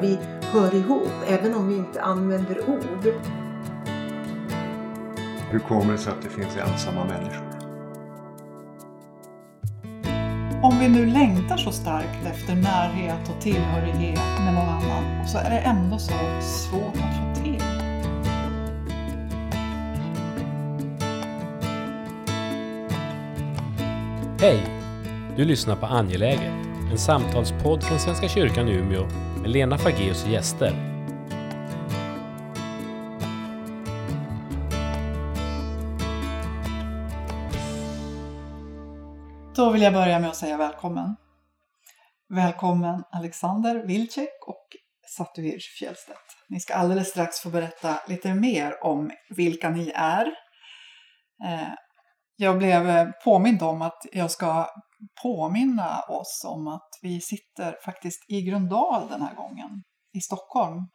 Vi hör ihop, även om vi inte använder ord. Hur kommer det sig att det finns ensamma människor? Om vi nu längtar så starkt efter närhet och tillhörighet med någon annan så är det ändå så svårt att få till. Hej! Du lyssnar på Angeläget, en samtalspodd från Svenska kyrkan i Umeå Lena Fageus och gäster. Då vill jag börja med att säga välkommen. Välkommen Alexander Wilczek och Satuir Fjellstedt. Ni ska alldeles strax få berätta lite mer om vilka ni är. Eh, jag blev påmind om att jag ska påminna oss om att vi sitter faktiskt i Grundal den här gången, i Stockholm.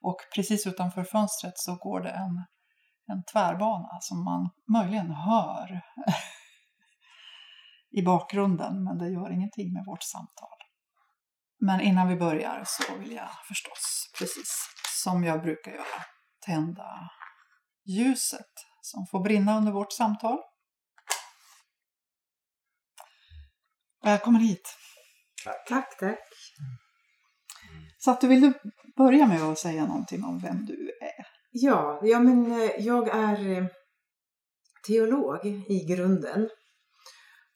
Och precis utanför fönstret så går det en, en tvärbana som man möjligen hör i bakgrunden, men det gör ingenting med vårt samtal. Men innan vi börjar så vill jag förstås, precis som jag brukar göra, tända ljuset som får brinna under vårt samtal. Välkommen hit! Tack, tack. Sattu, vill du börja med att säga någonting om vem du är? Ja, ja men eh, jag är eh, teolog i grunden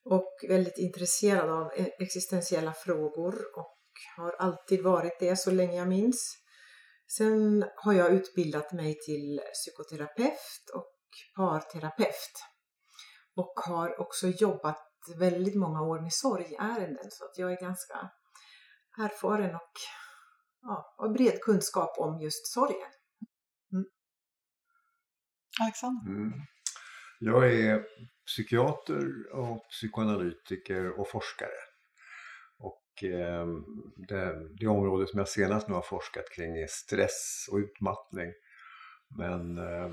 och väldigt intresserad av e- existentiella frågor och har alltid varit det så länge jag minns. Sen har jag utbildat mig till psykoterapeut och parterapeut och har också jobbat väldigt många år med sorgärenden så att jag är ganska erfaren och ja, har bred kunskap om just sorgen. Mm. Alexander? Mm. Jag är psykiater och psykoanalytiker och forskare. Och eh, det, det område som jag senast nu har forskat kring är stress och utmattning. Men eh,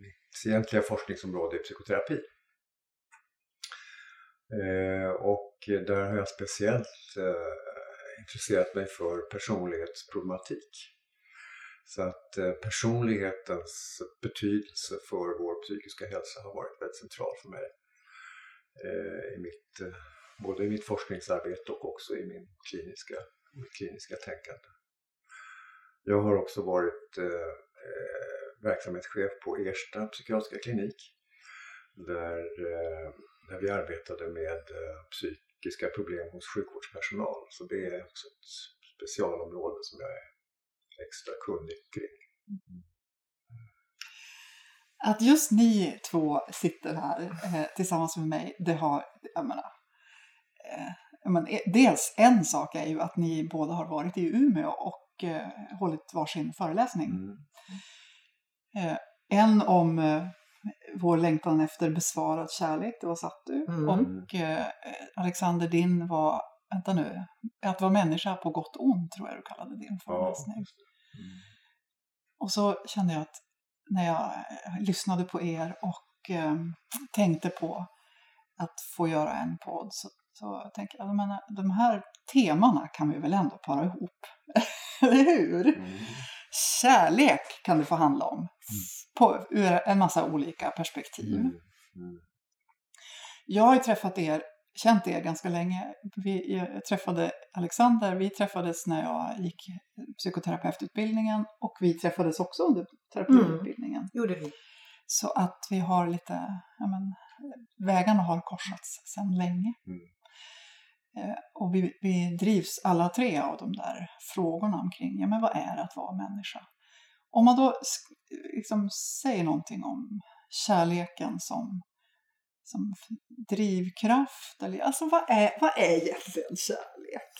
mitt egentliga forskningsområde är psykoterapi. Eh, och där har jag speciellt eh, intresserat mig för personlighetsproblematik. Så att eh, personlighetens betydelse för vår psykiska hälsa har varit väldigt central för mig. I mitt, både i mitt forskningsarbete och också i min kliniska, mitt kliniska tänkande. Jag har också varit verksamhetschef på Ersta psykiatriska klinik där när vi arbetade med eh, psykiska problem hos sjukvårdspersonal. Så det är också ett specialområde som jag är extra kunnig kring. Mm. Att just ni två sitter här eh, tillsammans med mig, det har, jag menar, eh, jag menar, eh, dels en sak är ju att ni båda har varit i Umeå och eh, hållit varsin föreläsning. Mm. Eh, en om vår längtan efter besvarad kärlek, det var Sattu. Mm. Och eh, Alexander, din var, vänta nu, att vara människa på gott och ont tror jag du kallade din föreläsning. Ja, mm. Och så kände jag att när jag eh, lyssnade på er och eh, tänkte på att få göra en podd så, så tänkte jag, jag menar, de här temana kan vi väl ändå para ihop, eller hur? Mm. Kärlek kan det få handla om. På, ur en massa olika perspektiv. Mm. Mm. Jag har ju träffat er, känt er ganska länge. Vi, jag träffade Alexander, vi träffades när jag gick psykoterapeututbildningen och vi träffades också under terapiutbildningen. Mm. gjorde vi. Så att vi har lite, ja men, vägarna har korsats sedan länge. Mm. Eh, och vi, vi drivs alla tre av de där frågorna omkring, ja men vad är det att vara människa? Om man då liksom säger någonting om kärleken som, som drivkraft, eller, alltså vad är, vad är egentligen kärlek?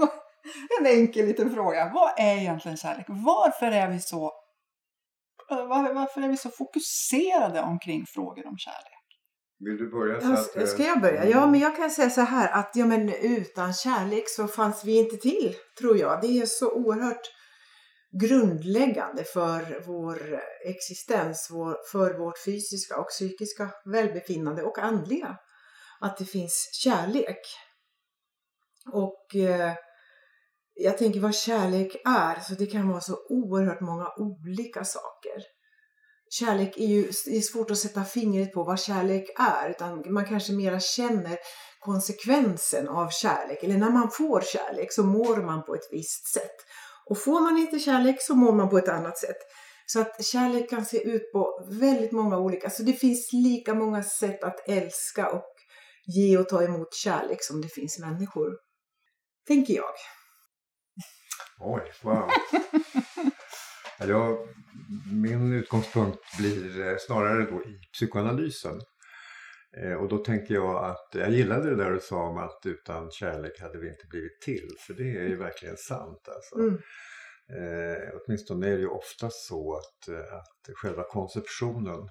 en enkel liten fråga. Vad är egentligen kärlek? Varför är vi så varför är vi så fokuserade omkring frågor om kärlek? Vill du börja? Så att, ska jag börja? Ja, men jag kan säga så här att ja, men utan kärlek så fanns vi inte till, tror jag. Det är så oerhört grundläggande för vår existens, för vårt fysiska och psykiska välbefinnande och andliga. Att det finns kärlek. Och eh, jag tänker vad kärlek är, så det kan vara så oerhört många olika saker. Kärlek är ju det är svårt att sätta fingret på vad kärlek är, utan man kanske mera känner konsekvensen av kärlek. Eller när man får kärlek så mår man på ett visst sätt. Och får man inte kärlek så mår man på ett annat sätt. Så att kärlek kan se ut på väldigt många olika, så det finns lika många sätt att älska och ge och ta emot kärlek som det finns människor. Tänker jag. Oj, wow. Jag, min utgångspunkt blir eh, snarare då i psykoanalysen. Eh, och då tänker jag att jag gillade det där du sa om att utan kärlek hade vi inte blivit till. För det är ju verkligen sant. Alltså. Mm. Eh, åtminstone är det ju ofta så att, eh, att själva konceptionen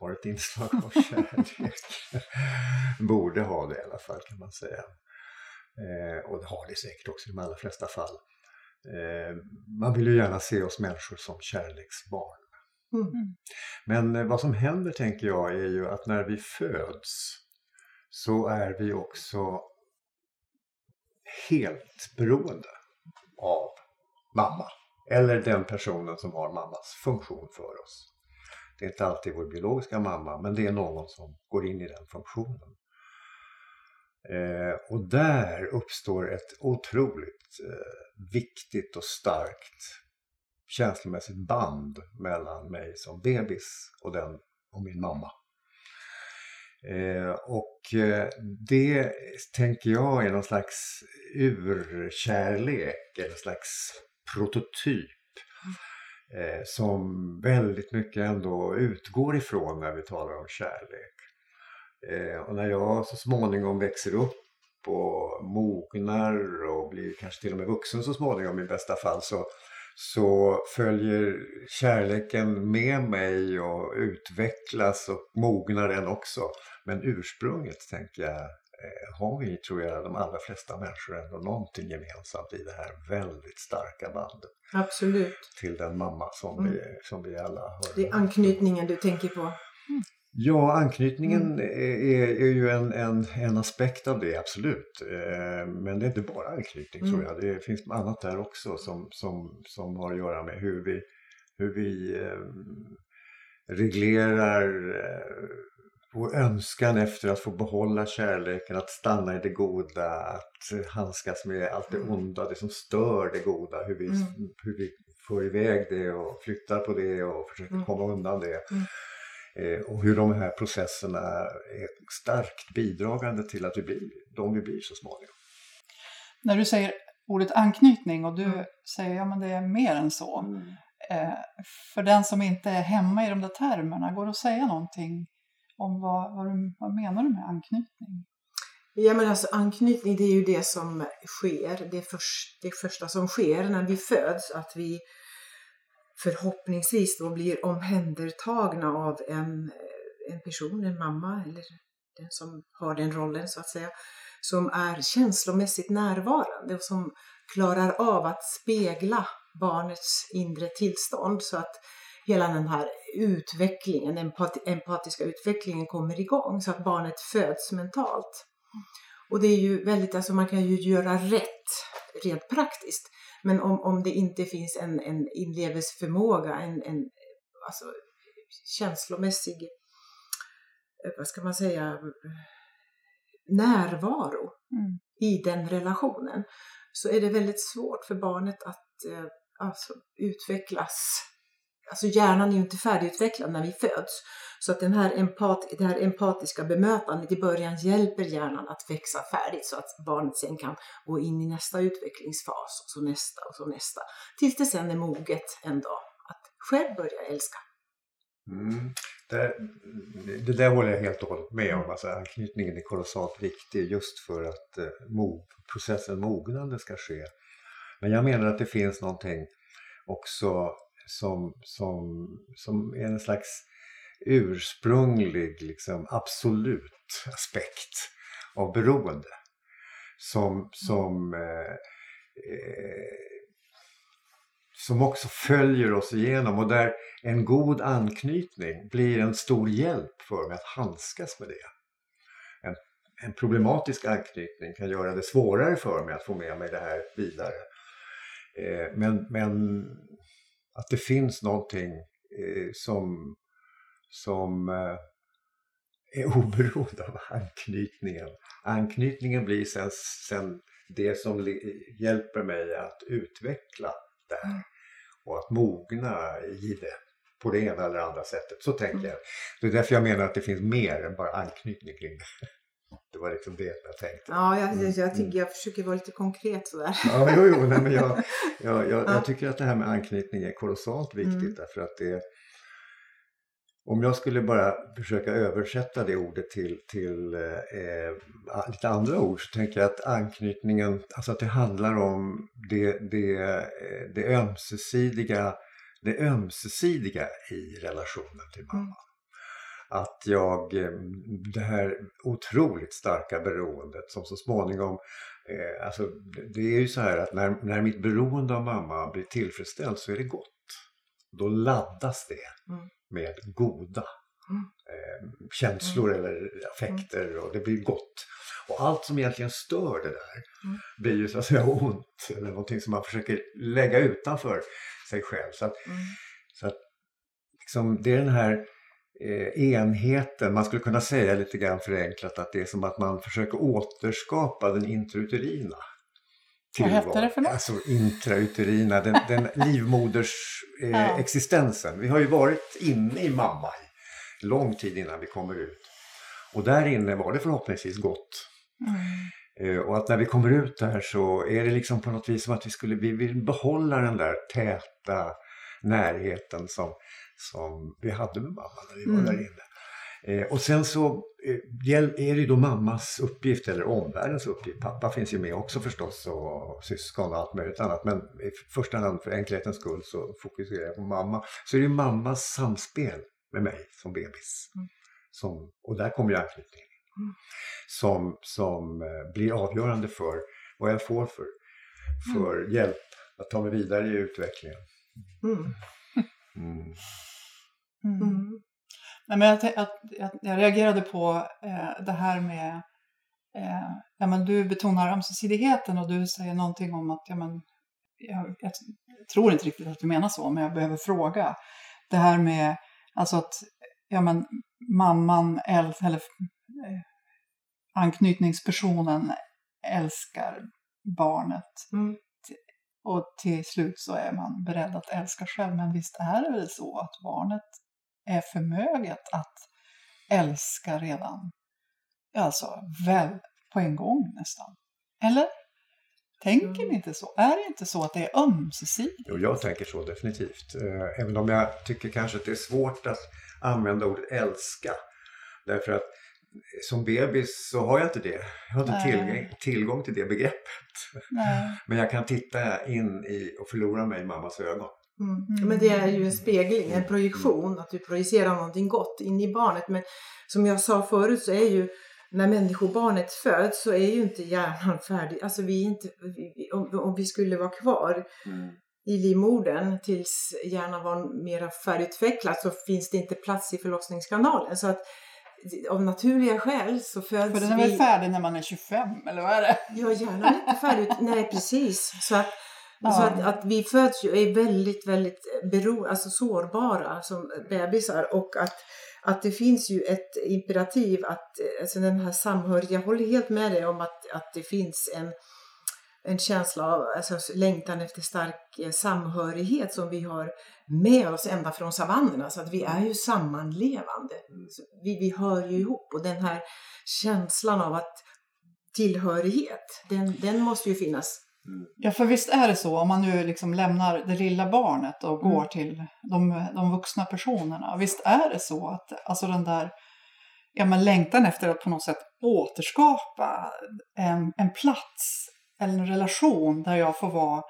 har ett inslag av kärlek. Borde ha det i alla fall kan man säga. Eh, och det har det säkert också i de allra flesta fall. Eh, man vill ju gärna se oss människor som kärleksbarn. Mm. Men eh, vad som händer tänker jag är ju att när vi föds så är vi också helt beroende av mamma. Eller den personen som har mammas funktion för oss. Det är inte alltid vår biologiska mamma men det är någon som går in i den funktionen. Eh, och där uppstår ett otroligt eh, viktigt och starkt känslomässigt band mellan mig som bebis och, den, och min mamma. Eh, och eh, det tänker jag är någon slags urkärlek eller slags prototyp eh, som väldigt mycket ändå utgår ifrån när vi talar om kärlek. Eh, och när jag så småningom växer upp och mognar och blir kanske till och med vuxen så småningom i bästa fall så, så följer kärleken med mig och utvecklas och mognar den också. Men ursprunget tänker jag eh, har vi, tror jag, de allra flesta människor ändå någonting gemensamt i det här väldigt starka bandet Absolut. till den mamma som, Mm. vi, som vi alla har. Det är anknytningen du tänker på. Ja, anknytningen Mm. är, är ju en, en, en aspekt av det, absolut. Eh, Men det är inte bara anknytning tror Mm. jag. Det finns annat där också som, som, som har att göra med hur vi, hur vi eh, reglerar eh, vår önskan efter att få behålla kärleken, att stanna i det goda, att handskas med allt det onda, det som stör det goda, hur vi, Mm. hur vi får iväg det och flyttar på det och försöker Mm. komma undan det. Mm. Eh, och hur de här processerna är starkt bidragande till att vi blir de vi blir så småningom. När du säger ordet anknytning och du Mm. säger ja men det är mer än så. Eh, för den som inte är hemma i de där termerna, går det att säga någonting om vad, vad, du, vad menar du med anknytning? Ja men alltså anknytning det är ju det som sker, det, först, det första som sker när vi föds, att vi förhoppningsvis då blir omhändertagna av en, en person, en mamma eller den som har den rollen så att säga, som är känslomässigt närvarande och som klarar av att spegla barnets inre tillstånd så att hela den här utvecklingen, den empati- empatiska utvecklingen kommer igång så att barnet föds mentalt. Och det är ju väldigt, alltså man kan ju göra rätt rent praktiskt. Men om, om det inte finns en, en inlevelseförmåga, en, en alltså, känslomässig, eh, vad ska man säga, närvaro Mm. i den relationen så är det väldigt svårt för barnet att eh, alltså, utvecklas. Alltså hjärnan är ju inte färdigutvecklad när vi föds. Så att den här empat, det här empatiska bemötandet i början hjälper hjärnan att växa färdigt så att barnet sen kan gå in i nästa utvecklingsfas och så nästa och så nästa. Tills det sen är moget en dag att själv börja älska. Mm. Det, det där håller jag helt och hållet med om. Alltså, anknytningen är kolossalt viktig just för att eh, processen mognande ska ske. Men jag menar att det finns någonting också som, som, som är en slags ursprunglig, liksom, absolut aspekt av beroende. Som, som, eh, eh, som också följer oss igenom och där en god anknytning blir en stor hjälp för mig att handskas med det. En, en problematisk anknytning kan göra det svårare för mig att få med mig det här vidare. Eh, men, men att det finns någonting eh, som, som eh, är oberoende av anknytningen. Anknytningen blir sen, sen det som hjälper mig att utveckla det här och att mogna i det på det ena eller andra sättet. Så tänker jag. Det är därför jag menar att det finns mer än bara anknytning kring det. Det var liksom det jag tänkte. Ja, jag, jag, jag, tycker, jag försöker vara lite konkret sådär. Ja, jo, jo, nej, men jag, jag, jag, jag tycker att det här med anknytning är kolossalt viktigt mm. därför att det om jag skulle bara försöka översätta det ordet till, till eh, lite andra ord så tänker jag att anknytningen, alltså att det handlar om det, det, det ömsesidiga det ömsesidiga i relationen till mamma. Att jag, eh, det här otroligt starka beroendet som så småningom, eh, alltså det är ju så här att när, när mitt beroende av mamma blir tillfredsställt så är det gott. Då laddas det mm. med goda mm. eh, känslor mm. eller affekter mm. och det blir gott. Och allt som egentligen stör det där mm. blir ju så att säga ont eller någonting som man försöker lägga utanför sig själv. Så att, mm. så att liksom, det är den här enheten, man skulle kunna säga lite grann förenklat att det är som att man försöker återskapa den intrauterina. Vad hette det för något? Alltså intrauterina, den, den livmoders eh, ja. existensen. Vi har ju varit inne i mamma lång tid innan vi kommer ut. Och där inne var det förhoppningsvis gott. Mm. Eh, och att när vi kommer ut där så är det liksom på något vis som att vi skulle vi vill behålla den där täta närheten som, som vi hade med mamma när vi var mm. där inne. Eh, och sen så eh, är det då mammas uppgift eller omvärldens uppgift. Pappa finns ju med också förstås och syskon och allt möjligt annat. Men i första hand för enkelhetens skull så fokuserar jag på mamma. Så är det mammas samspel med mig som bebis. Mm. Som, och där kommer ju anknytningen. Mm. Som, som eh, blir avgörande för vad jag får för, för mm. hjälp att ta mig vidare i utvecklingen. Mm. Mm. mm. Nej, men jag, jag, jag, reagerade på eh, det här med eh, ja, men du betonar ömsesidigheten och du säger någonting om att ja, men, jag, jag, tror inte riktigt att du menar så, men jag behöver fråga. Det här med alltså att ja, men, mamman äl, eller eh, anknytningspersonen älskar barnet. Mm. Och till slut så är man beredd att älska själv. Men visst är det väl så att barnet är förmöget att älska redan, alltså väl på en gång nästan. Eller? Tänker ni inte så? Är det inte så att det är ömsesidigt? Jo, jag tänker så definitivt. Eh, även om jag tycker kanske att det är svårt att använda ordet älska. Därför att som bebis så har jag inte det. Jag har inte tillgång, tillgång till det begreppet. Nej. Men jag kan titta in i och förlora mig i mammas ögon. Mm. Men det är ju en spegling, en projektion, att du projicerar någonting gott in i barnet. Men som jag sa förut så är ju när människobarnet föds så är ju inte hjärnan färdig. Alltså vi inte, om, om vi skulle vara kvar mm. i livmodern tills hjärnan var mera färdigutvecklad så finns det inte plats i förlossningskanalen. Så att av naturliga skäl så föds vi... För den är väl färdig när man är 25 eller vad är det? Ja, hjärnan är inte färdig. Nej, precis. Så att Ja. Så att, att vi föds ju är väldigt, väldigt bero, alltså sårbara som bebisar och att, att det finns ju ett imperativ att alltså den här samhöriga, jag håller helt med dig om att, att det finns en, en känsla av alltså, längtan efter stark eh, samhörighet som vi har med oss ända från savannerna. Så att vi är ju sammanlevande. vi, vi hör ju ihop och den här känslan av att tillhörighet, den, den måste ju finnas Ja, för visst är det så om man nu liksom lämnar det lilla barnet och går mm. till de, de vuxna personerna. Visst är det så att alltså den där ja, men längtan efter att på något sätt återskapa en, en plats eller en relation där jag får vara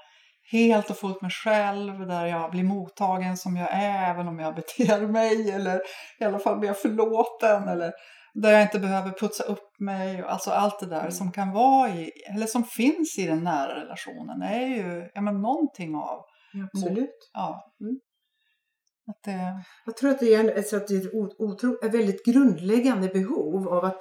helt och fullt mig själv, där jag blir mottagen som jag är, även om jag beter mig eller i alla fall blir förlåten eller där jag inte behöver putsa upp mig. Alltså allt det där mm. som kan vara i, eller som finns i den nära relationen är ju ja, men någonting av... Ja, absolut. Ja. Mm. Att det... Jag tror att det är, alltså att det är ett otro, ett väldigt grundläggande behov av att,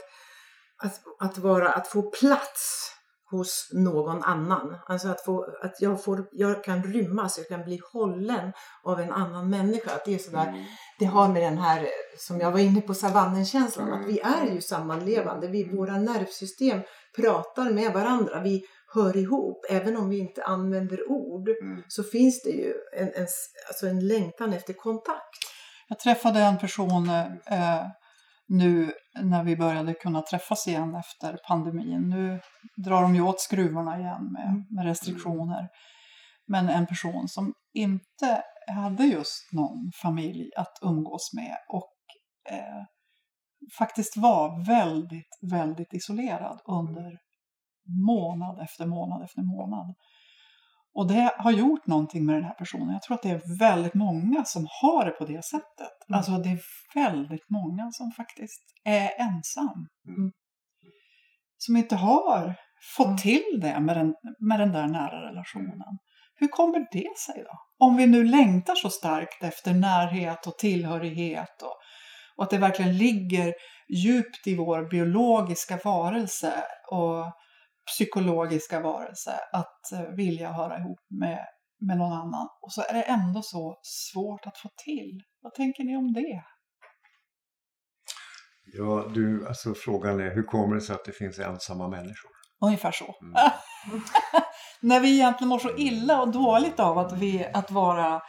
att, att, vara, att få plats hos någon annan. Alltså att, få, att jag, får, jag kan rymmas, jag kan bli hållen av en annan människa. Att det är sådär, Mm. det har med den här, som jag var inne på, savannenkänslan, Mm. att vi är ju sammanlevande. Vi, våra nervsystem pratar med varandra. Vi hör ihop, även om vi inte använder ord. Mm. Så finns det ju en, en, alltså en längtan efter kontakt. Jag träffade en person eh, nu när vi började kunna träffas igen efter pandemin. Nu drar de ju åt skruvarna igen med, med restriktioner. Men en person som inte hade just någon familj att umgås med och eh, faktiskt var väldigt, väldigt isolerad under månad efter månad efter månad. Och det har gjort någonting med den här personen. Jag tror att det är väldigt många som har det på det sättet. Mm. Alltså det är väldigt många som faktiskt är ensam. Mm. Som inte har fått Mm. till det med den, med den där nära relationen. Hur kommer det sig då? Om vi nu längtar så starkt efter närhet och tillhörighet och, och att det verkligen ligger djupt i vår biologiska varelse och psykologiska varelse att eh, vilja höra ihop med, med någon annan. Och så är det ändå så svårt att få till. Vad tänker ni om det? Ja, du, alltså frågan är hur kommer det sig att det finns ensamma människor? Ungefär så. Mm. När vi egentligen mår så illa och dåligt av att, vi, att vara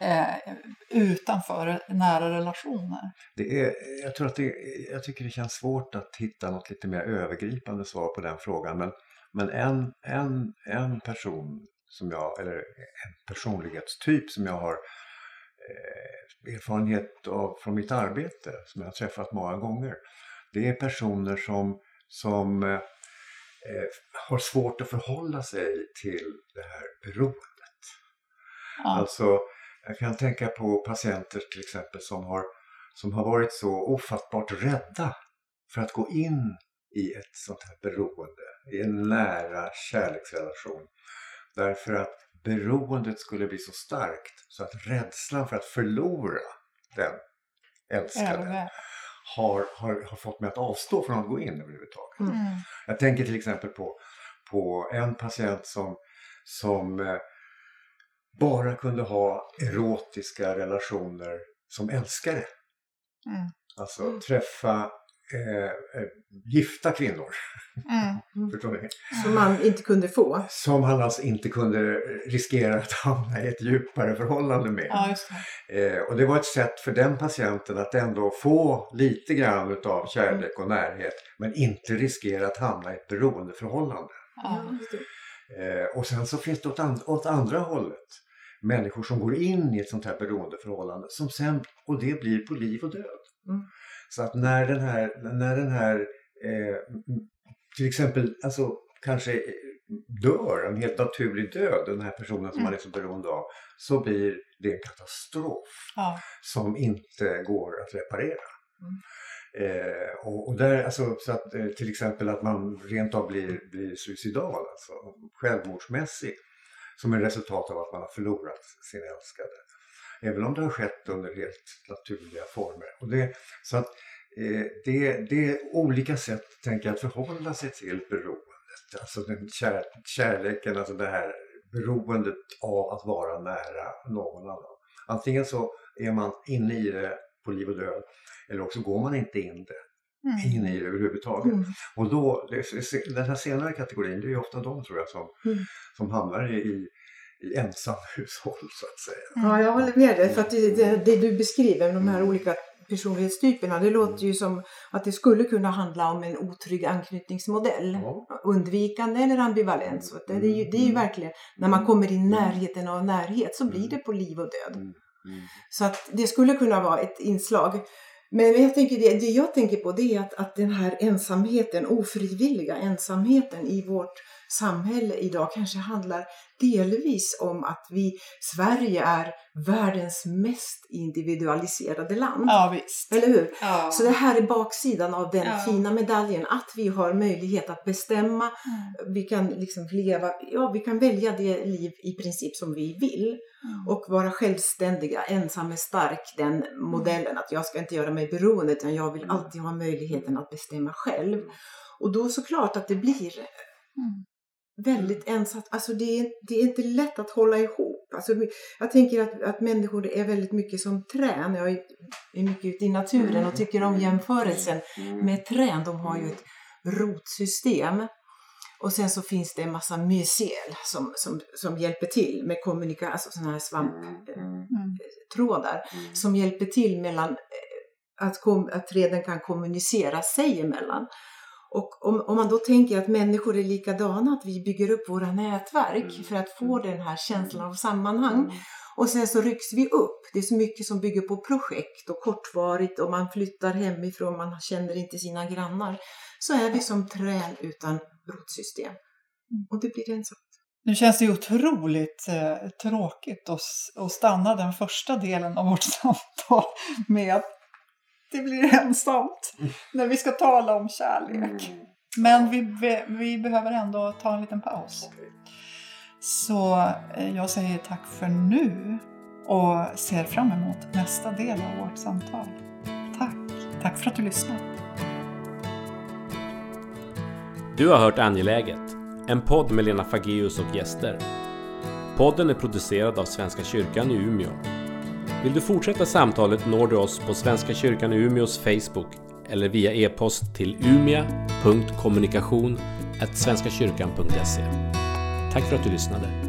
eh, utanför nära relationer. Det är, jag, tror att det, jag tycker det känns svårt att hitta något lite mer övergripande svar på den frågan. Men, men en, en, en person som jag, eller en personlighetstyp som jag har eh, erfarenhet av från mitt arbete, som jag har träffat många gånger. Det är personer som, som eh, har svårt att förhålla sig till det här beroendet. Ja. Alltså, jag kan tänka på patienter till exempel som har, som har varit så ofattbart rädda för att gå in i ett sånt här beroende, i en nära kärleksrelation. Därför att beroendet skulle bli så starkt så att rädslan för att förlora den älskade har, har, har fått mig att avstå från att gå in överhuvudtaget. Mm. Mm. Jag tänker till exempel på, på en patient som, som eh, bara kunde ha erotiska relationer som älskare. Mm. Alltså Mm. träffa eh, eh, gifta kvinnor, Mm. förstår ni? Som man inte kunde få. Som han alltså inte kunde riskera att hamna i ett djupare förhållande med. Ja, just det. Eh, och det var ett sätt för den patienten att ändå få lite grann utav kärlek och närhet men inte riskera att hamna i ett beroendeförhållande. Ja. just det. Eh, och sen så finns det åt, and- åt andra hållet människor som går in i ett sånt här beroendeförhållande som sen, och det blir på liv och död. Mm. Så att när den här, när den här eh, till exempel alltså kanske eh, dör en helt naturlig död, den här personen som man är så beroende av, så blir det en katastrof Ja. som inte går att reparera. Mm. Eh, och, och där, alltså, så att, eh, till exempel att man rent av blir, blir suicidal, alltså självmordsmässig, som en resultat av att man har förlorat sin älskade. Även om det har skett under helt naturliga former. Och det, så att, eh, det, det är olika sätt, tänker jag, att förhålla sig till beroendet. Alltså den kär, kärleken, alltså det här beroendet av att vara nära någon annan. Antingen så är man inne i det på liv och död eller också går man inte in, det, Mm. in i det överhuvudtaget. Mm. Och då, den här senare kategorin, det är ju ofta de tror jag som, Mm. som hamnar i, i, ensamhushåll så att säga. Ja, jag håller med dig. För att det, det, det du beskriver, de här olika personlighetstyperna, det låter ju som att det skulle kunna handla om en otrygg anknytningsmodell. Ja. Undvikande eller ambivalent. Så att det, det, är ju, det är ju verkligen, när man kommer i närheten av närhet så blir det på liv och död. Mm. Mm. Så att det skulle kunna vara ett inslag. Men jag tänker det, det jag tänker på det är att, att den här ensamheten, ofrivilliga ensamheten i vårt samhälle idag kanske handlar delvis om att vi, Sverige är världens mest individualiserade land. Ja, visst. Eller hur? Ja. Så det här är baksidan av den Ja. fina medaljen, att vi har möjlighet att bestämma, Mm. vi kan liksom leva, ja vi kan välja det liv i princip som vi vill Mm. och vara självständiga, ensam är stark, den modellen att jag ska inte göra mig beroende utan jag vill alltid ha möjligheten att bestämma själv. Och då såklart att det blir Mm. Väldigt ensamt. Alltså det är, det är inte lätt att hålla ihop. Alltså, jag tänker att, att människor är väldigt mycket som trän. Jag är, är mycket ute i naturen och tycker om jämförelsen med trän. De har ju ett rotsystem. Och sen så finns det en massa mycel som, som, som hjälper till med kommunikation, alltså sådana här svamptrådar Mm. som hjälper till mellan eh, att, kom, att träden kan kommunicera sig emellan. Och om, om man då tänker att människor är likadana, att vi bygger upp våra nätverk Mm. för att få den här känslan av sammanhang. Och sen så rycks vi upp. Det är så mycket som bygger på projekt och kortvarigt och man flyttar hemifrån, man känner inte sina grannar. Så är vi som träd utan rotsystem. Och det blir ensamt. Nu känns det ju otroligt eh, tråkigt att, att stanna den första delen av vårt samtal med att det blir ensamt när vi ska tala om kärlek. Men vi, be- vi behöver ändå ta en liten paus. Så eh, jag säger tack för nu och ser fram emot nästa del av vårt samtal. Tack! Tack för att du lyssnade. Du har hört Angeläget, en podd med Lena Fageus och gäster. Podden är producerad av Svenska kyrkan i Umeå. Vill du fortsätta samtalet når du oss på Svenska kyrkan i Umeås Facebook eller via e-post till umia.kommunikation svenskakyrkan.se. Tack för att du lyssnade.